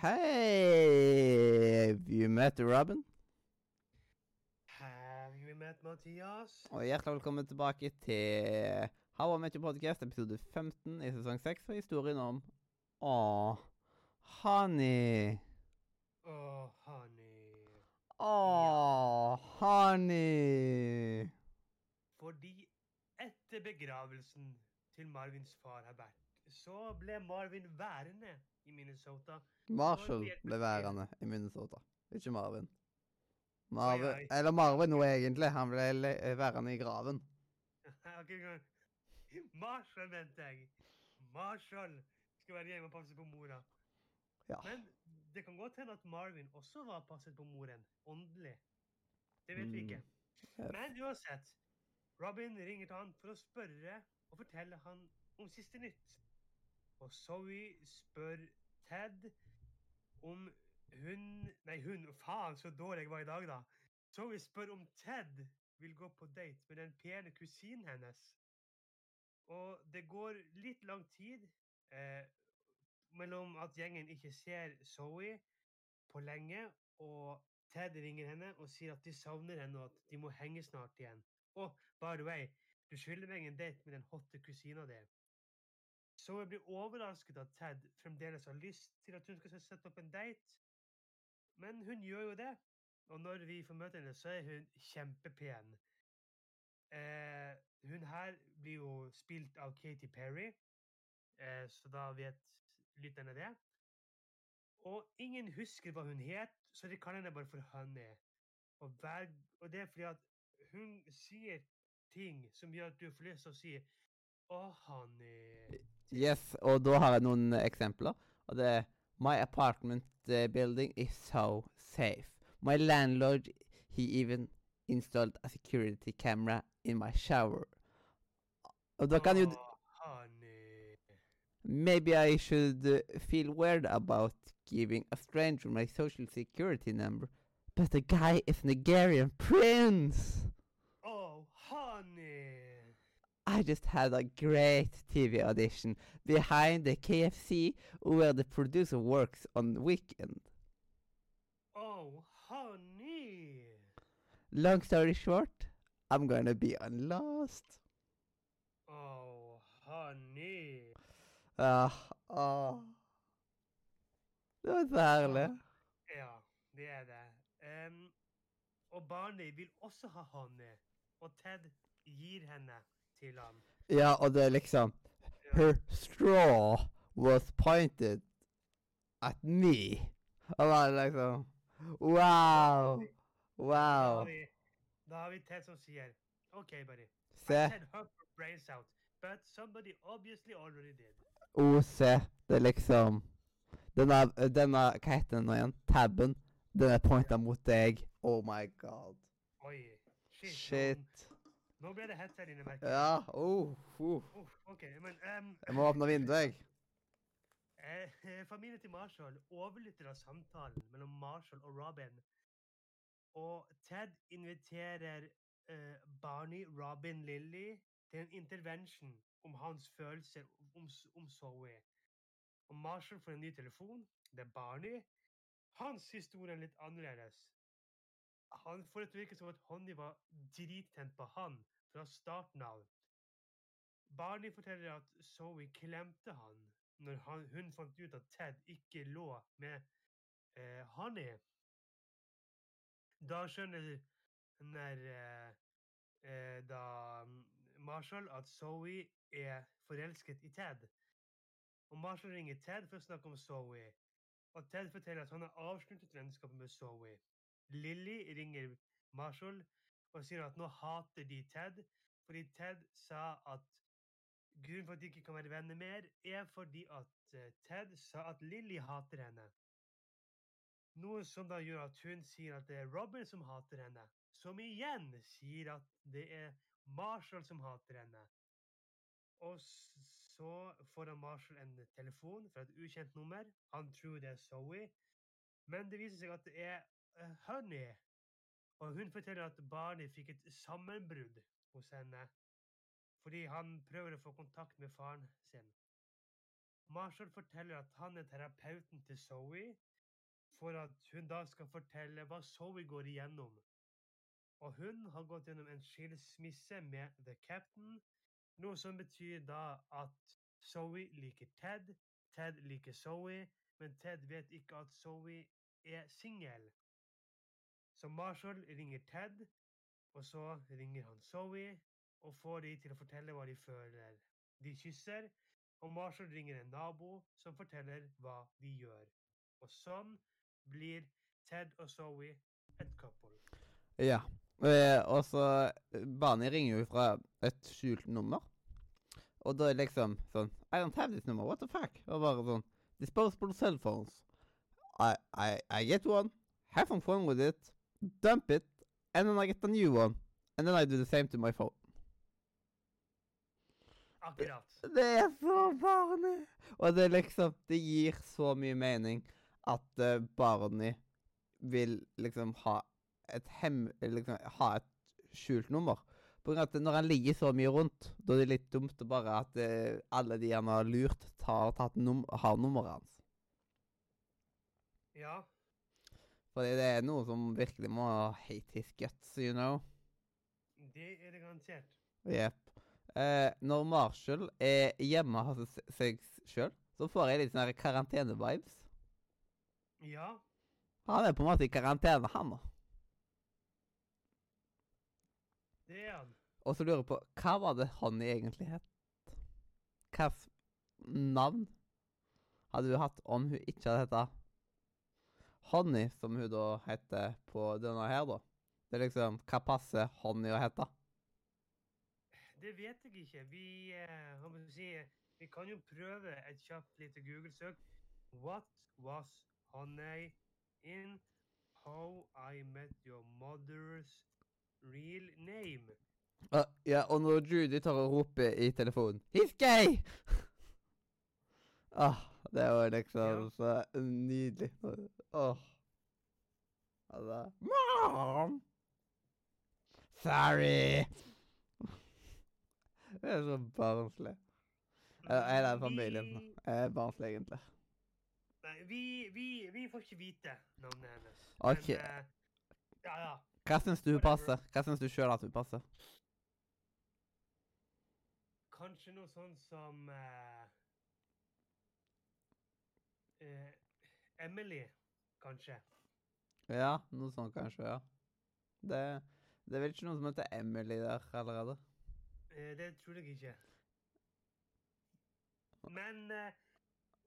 Have you met Robin? Have you met Mathias? Og hjertelig velkommen tilbake til How I Met Your Podcast, episode 15 i sesong 6, og historien om Åh, Honey. Oh, honey. Åh, Honey. Fordi etter begravelsen til Marvins far har vært, så ble Marvin værende i Minnesota. Marshall ble værende i Minnesota, ikke Marvin. Marvin, Oi, oi. eller Marvin nå egentlig, han ble værende i graven. Marshall, mente jeg. Marshall skal være hjemme og passe på mora. Ja. Men det kan godt hende at Marvin også var passet på moren, åndelig. Det vet vi Mm. ikke. Yes. Men uansett, Robin ringer til han for å spørre og fortelle han om siste nytt. Og Zoe spør Ted om hun Nei, hun Faen, så dårlig jeg var i dag, da. Zoe spør om Ted vil gå på date med den pene kusinen hennes. Og det går litt lang tid eh, mellom at gjengen ikke ser Zoe på lenge, og Ted ringer henne og sier at de savner henne, og at de må henge snart igjen. Og by the way, du skylder meg en date med den hotte kusina di. Zoe blir overrasket at Ted fremdeles har lyst til at hun skal sette opp en date, men hun gjør jo det. Og når vi får møte henne, så er hun kjempepen. Eh, hun her blir jo spilt av Katy Perry, eh, så da vet lytterne det. Og ingen husker hva hun het, så de kaller henne bare for Honey. Og, hver, og det er fordi at hun sier ting som gjør at du får lyst til å si Å, Honey. Yes, og da har jeg noen eksempler. Og det er My apartment building is so safe. My landlord, he even installed a security camera in my shower. Og da kan jo d- Å, Honey. Maybe I should uh, feel weird about giving a stranger my social security number. But the guy is Nigerian prince! Oh, honey. I just had a great TV audition behind the KFC where the producer works on the weekend. Oh, honey. Long story short, I'm gonna be on Lost. Oh, honey. Ah, ah. Det var så herlig. Ja, det er det. Em, og Barney vil også ha honey, og Ted gir henne til han. Ja, og det er liksom Her straw was pointed at me. Og da er det liksom Wow! Wow. vi, da har vi Ted som sier OK, buddy. Se. I brains out, but somebody obviously already did. Å, se. Det er liksom Denne, denne Hva heter den nå igjen? Tabben. Den er pointa mot deg. Oh my god. Oi, shit. Shit. Nå, ble det hett her inne, merker jeg. Ja. Oh, oh. Oh, OK, men Um, Jeg må åpne vinduet, jeg. Eh, familien til Marshall overlytter av samtalen mellom Marshall og Robin. Og Ted inviterer eh, Barney, Robin, Lily til en intervention om hans følelser om, om Zoe. Og Marshall får en ny telefon. Det er Barney. Hans historie er litt annerledes. Han får det til å virke som at Honey var drittent på han fra starten av. Barney forteller at Zoe klemte han når han, hun fant ut at Ted ikke lå med eh, Honey. Da skjønner der eh, eh, da mm, Marshall at Zoe er forelsket i Ted. Og Marshall ringer Ted for å snakke om Zoe. Og Ted forteller at han har avsluttet vennskapet med Zoe. Lily ringer Marshall og sier at nå hater de Ted, fordi Ted sa at grunnen for at de ikke kan være venner mer, er fordi at eh, Ted sa at Lily hater henne. Noe som da gjør at hun sier at det er Robin som hater henne, som igjen sier at det er Marshall som hater henne. Og så får han Marshall en telefon fra et ukjent nummer. Han tror det er Zoe, men det viser seg at det er Honey. Og hun forteller at Barney fikk et sammenbrudd hos henne fordi han prøver å få kontakt med faren sin. Marshall forteller at han er terapeuten til Zoe, for at hun da skal fortelle hva Zoe går igjennom. Og hun har gått gjennom en skilsmisse med The Captain, noe som betyr da at Zoe liker Ted, Ted liker Zoe, men Ted vet ikke at Zoe er singel. Så Marshall ringer Ted, og så ringer han Zoe og får de til å fortelle hva de føler. De kysser, og Marshall ringer en nabo som forteller hva de gjør. Og sånn blir Ted og Zoe et couple. Ja. Eh, og så barnet Barney ringer jo fra et skjult nummer. Og da er liksom sånn I don't have this number, what the fuck? Og bare sånn Disposable cell phones. I, I, I get one, have some fun with it, dump it, and then I get a new one. And then I do the same to my phone. Akkurat. Det er så Barney! Og det liksom Det gir så mye mening at uh, Barney vil liksom ha et hem... Liksom ha et skjult nummer. På grunn av at når han ligger så mye rundt, da er det litt dumt å bare at uh, alle de han har lurt, tar, tatt num har nummeret hans. Ja. Fordi det er noe som virkelig må hate his guts, you know. Det er det garantert. Jepp. Eh, når Marshall er hjemme hos seg sjøl, så får jeg litt sånne karantene-vibes. Ja. Han er på en måte i karantene, han nå. Det er han. Og så lurer jeg på, hva var det han egentlig het? Hva navn hadde hun hatt om hun ikke hadde hett Honey, som hun da heter på denne her, da? Det er liksom, hva passer Honey å hete? Det vet jeg ikke. Vi, eh, må jeg si, vi kan jo prøve et kjapt lite Google-søk. What was honey in How I Met Your Mother's real name? Ah, ja, og når Judy tar og roper i telefonen 'He's gay!' ah, det var liksom så nydelig. Åh. Altså Mom! Sorry! Det er så barnslig. Eller er det familien? Jeg er barnslig, egentlig. Nei, vi, vi, vi får ikke vite navnet hennes. Ok. Men, uh, ja, ja. Hva syns du passer? Hva syns du sjøl at hun passer? Kanskje noe sånn som eh, eh, Emily, kanskje. Ja, noe sånt kanskje, ja. Det, det er vel ikke noen som heter Emily der allerede? Eh, det tror jeg ikke. Men eh,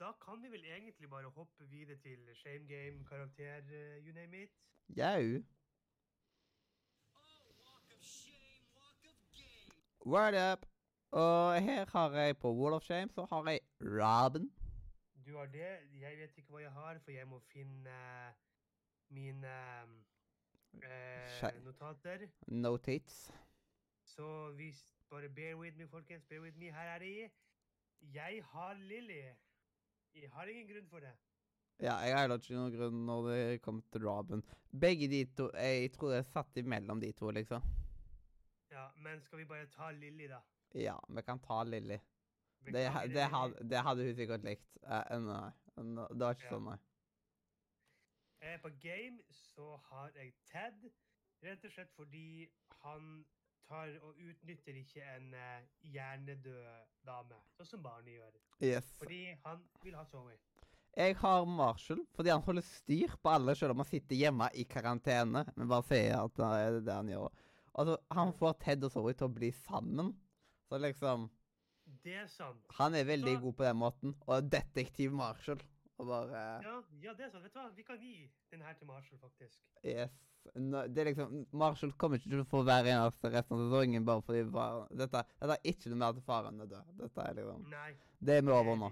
da kan vi vel egentlig bare hoppe videre til Shame Game, karakter, eh, you name it. Jau. Word up! Og her har jeg på Wall of Shame så har jeg Robin. Du har det. Jeg vet ikke hva jeg har, for jeg må finne mine eh, notater. Notates. Så hvis bare bear with me, folkens. Bear with me. Her er de. Jeg har Lilly. Jeg har ingen grunn for det. Ja, jeg har heller ikke noen grunn når det kommer til Robin. Begge de to Jeg tror jeg satt imellom de to, liksom. Ja, Men skal vi bare ta Lilly, da? Ja, vi kan ta Lilly. Det, det, hadde, det hadde hun sikkert likt. Uh, nei. Nå- Det var ikke Ja. sånn, nei. Eh, På game så har jeg Ted, rett og slett fordi han tar og utnytter ikke en uh, hjernedød dame, sånn som Barney gjør. Yes. Fordi han vil ha Zoe. Jeg har Marshall fordi han holder styr på alle, selv om han sitter hjemme i karantene. Men bare sier at det er det han gjør. Altså, Han får Ted og Zoe til å bli sammen. Så liksom Det er sant. Han er veldig Så- god på den måten. Og detektiv Marshall. Og bare Ja, ja, det er sant. Vet du hva? Vi kan gi den her til Marshall, faktisk. Yes. No, det er liksom Marshall kommer ikke til å få hver eneste resten av sesongen bare fordi far, dette, dette er ikke noe mer til faren er død. Dette er liksom Nei. Det er vi over er nå.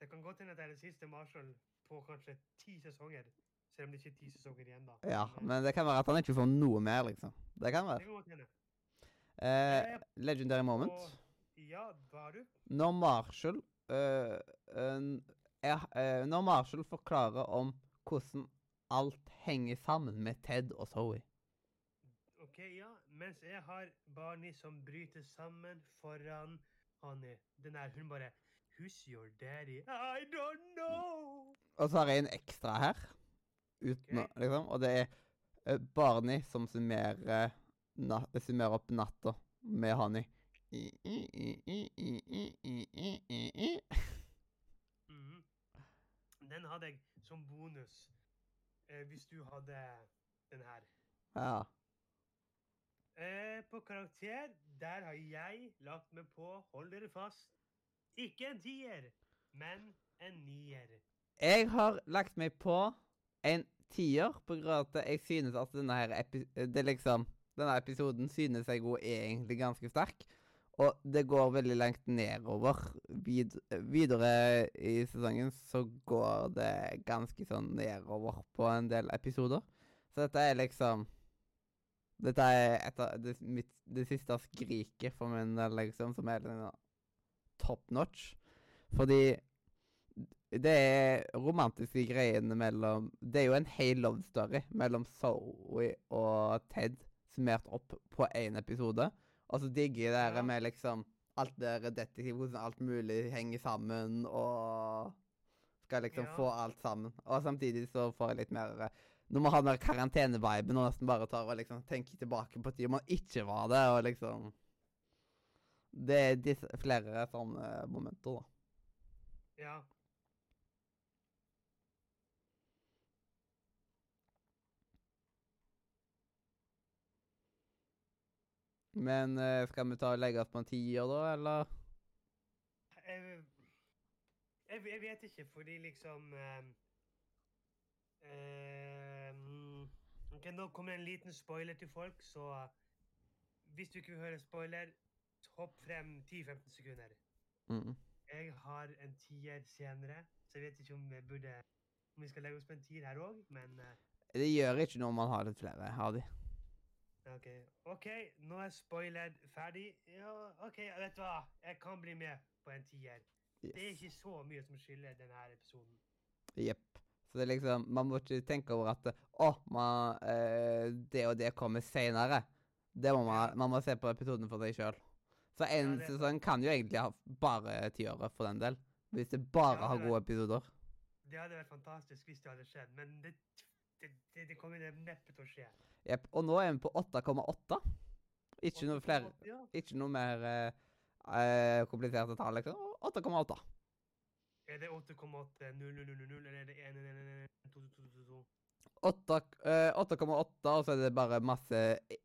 det kan godt hende at det er det siste Marshall på kanskje ti sesonger. Selv om det ikke er ti sesonger igjen, da. Ja, men det kan være at han ikke får noe mer, liksom. Det kan være. det kan godt hende. Eh, Eh, legendary moment. Og, ja, du? Når Marshall øh, øh, er, øh, Når Marshall forklarer om hvordan alt henger sammen med Ted og Zoe. Ok, ja. Mens jeg har Barney som bryter sammen foran Honey. Den er, hun bare Who's your daddy? I don't know! Og så har jeg en ekstra her, uten å, liksom, og det er eh, Barney som summerer, na, summerer opp natta med Honey. Mhm. Den hadde jeg som bonus eh, hvis du hadde den her. Ja. Eh, på karakter, der har jeg lagt meg på, hold dere fast, ikke en tier, men en nier. Jeg har lagt meg på en tier på grunn av at jeg synes at denne her epi det liksom, denne episoden synes jeg er egentlig ganske sterk. Og det går veldig langt nedover. Vid videre i sesongen så går det ganske sånn nedover på en del episoder. Så dette er liksom Dette er et av det, mitt, det siste skriket for min del, liksom, som er liksom top notch. Fordi det er romantiske greiene mellom Det er jo en hel love story mellom Zoe og Ted summert opp på én episode. Og så digger jeg det her med liksom alt det detektiv, hvordan alt mulig henger sammen, og skal liksom Ja. få alt sammen. Og samtidig så får jeg litt mer eh, Når man har den der karanteneviben og nesten bare tar og liksom tenker tilbake på tida man ikke var det, og liksom Det er flere sånne momenter, da. Ja. Men uh, skal vi ta og legge oss på en tier, da, eller? Jeg, jeg, jeg vet ikke, fordi liksom uh, uh, Ok, Nå kommer en liten spoiler til folk, så hvis du ikke vil høre spoiler, hopp frem 10-15 sekunder. Mm. Jeg har en tier senere, så jeg vet ikke om, vi burde, om vi skal legge oss på en tier her òg, men eh, Det gjør ikke noe om man har litt flere har de. OK. OK, nå er Spoiled ferdig. Ja, OK, vet du hva? Jeg kan bli med på en tier. Det er ikke så mye som skiller denne episoden. Jepp. Så det er liksom Man må ikke tenke over at Å, man, eh, det og det kommer seinere. Det må man, man må se på episoden for seg sjøl. Så en Ja, sesong kan jo egentlig ha bare tiåret for den del. Hvis det bare har det er- gode episoder. Det hadde vært fantastisk hvis det hadde skjedd, men det, det, det, det kommer neppe til å skje. Jepp. Og nå er vi på 8,8. Ikke noe flere Ja. Ikke noe mer eh, eh, kompliserte tall, liksom. 8,8. Er det 8,80000, eller er det 1 8, eh, 8,8, og så er det bare masse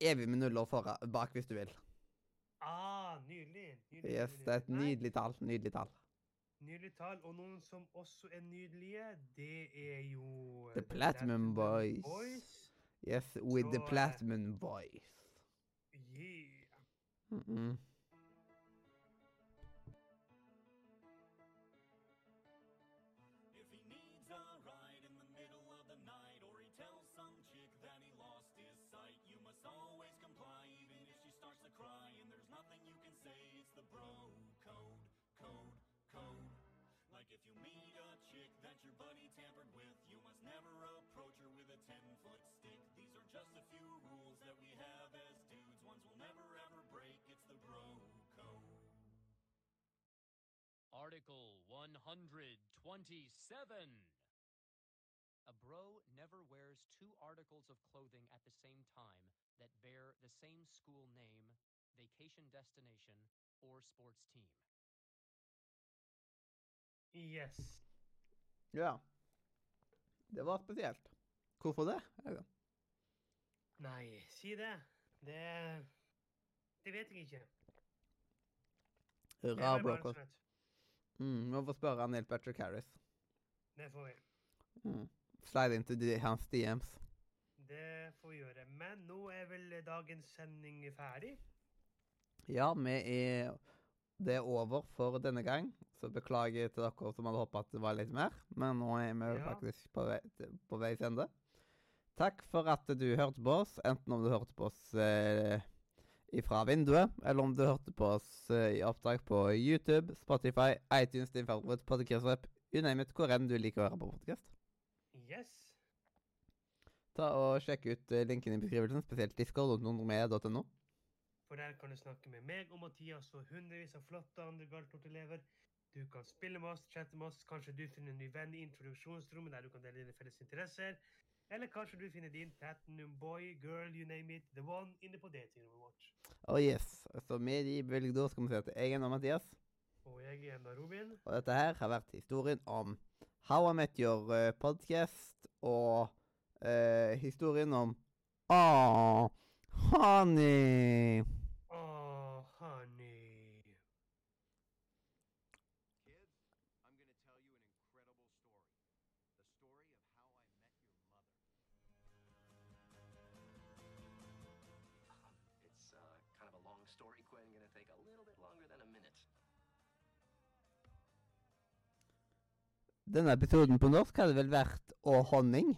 evig med nuller fora- bak, hvis du vil. Ah, nydelig. nydelig, Yes, det er et nydelig tall. Nydelig tall. Nydelig tall. Og noen som også er nydelige, det er jo The eh, Platinum Boys. Boys. Yes, with the Så, the platinum Boys. Yeah. Mm -mm. Meet a chick that your buddy tampered with, you must never approach her with a 10 foot stick. These are just a few rules that we have as dudes, ones we'll never ever break. It's the bro code. Article 127. A bro never wears two articles of clothing at the same time that bear the same school name, vacation destination, or sports team. Yes. Ja. Det var spesielt. Hvorfor det? Nei, si det. Det Det vet jeg ikke. Rar barnsomhet. Mm, får spørre Neil Patrick Harris. Det får vi. Mm. Slide into de, hans DMs. Det får vi gjøre. Men nå er vel dagens sending ferdig? Ja, vi er Det er over for denne gang. Så beklager til dere som hadde håpet at det var litt mer. Men nå er vi Ja. faktisk på, vei, på veis ende. Takk for at du hørte på oss, enten om du hørte på oss eh, ifra vinduet, eller om du hørte på oss eh, i opptak på YouTube, Spotify, iTunes, din favoritt podcast-app, unnamed hvor enn du liker å høre på podcast. Yes. Ta og Sjekk ut eh, linken i beskrivelsen, spesielt discord.nordmed.no. For der kan du snakke med meg og Mathias og hundrevis av flotte andre Galtort-elever. Du kan spille med oss, chatte med oss. Kanskje du finner en ny venn i introduksjonsrommet der du kan dele dine felles interesser. Eller kanskje du finner din platinum boy, girl, you name it, the one inne på datingrommet vårt. Oh yes. Så med de bevilgede ord skal vi si at jeg er nå Mathias. Og jeg er enda Robin. Og dette her har vært historien om How I Met Your uh, podcast og uh, historien om Aww, honey. Denne episoden på norsk hadde vel vært Å honning.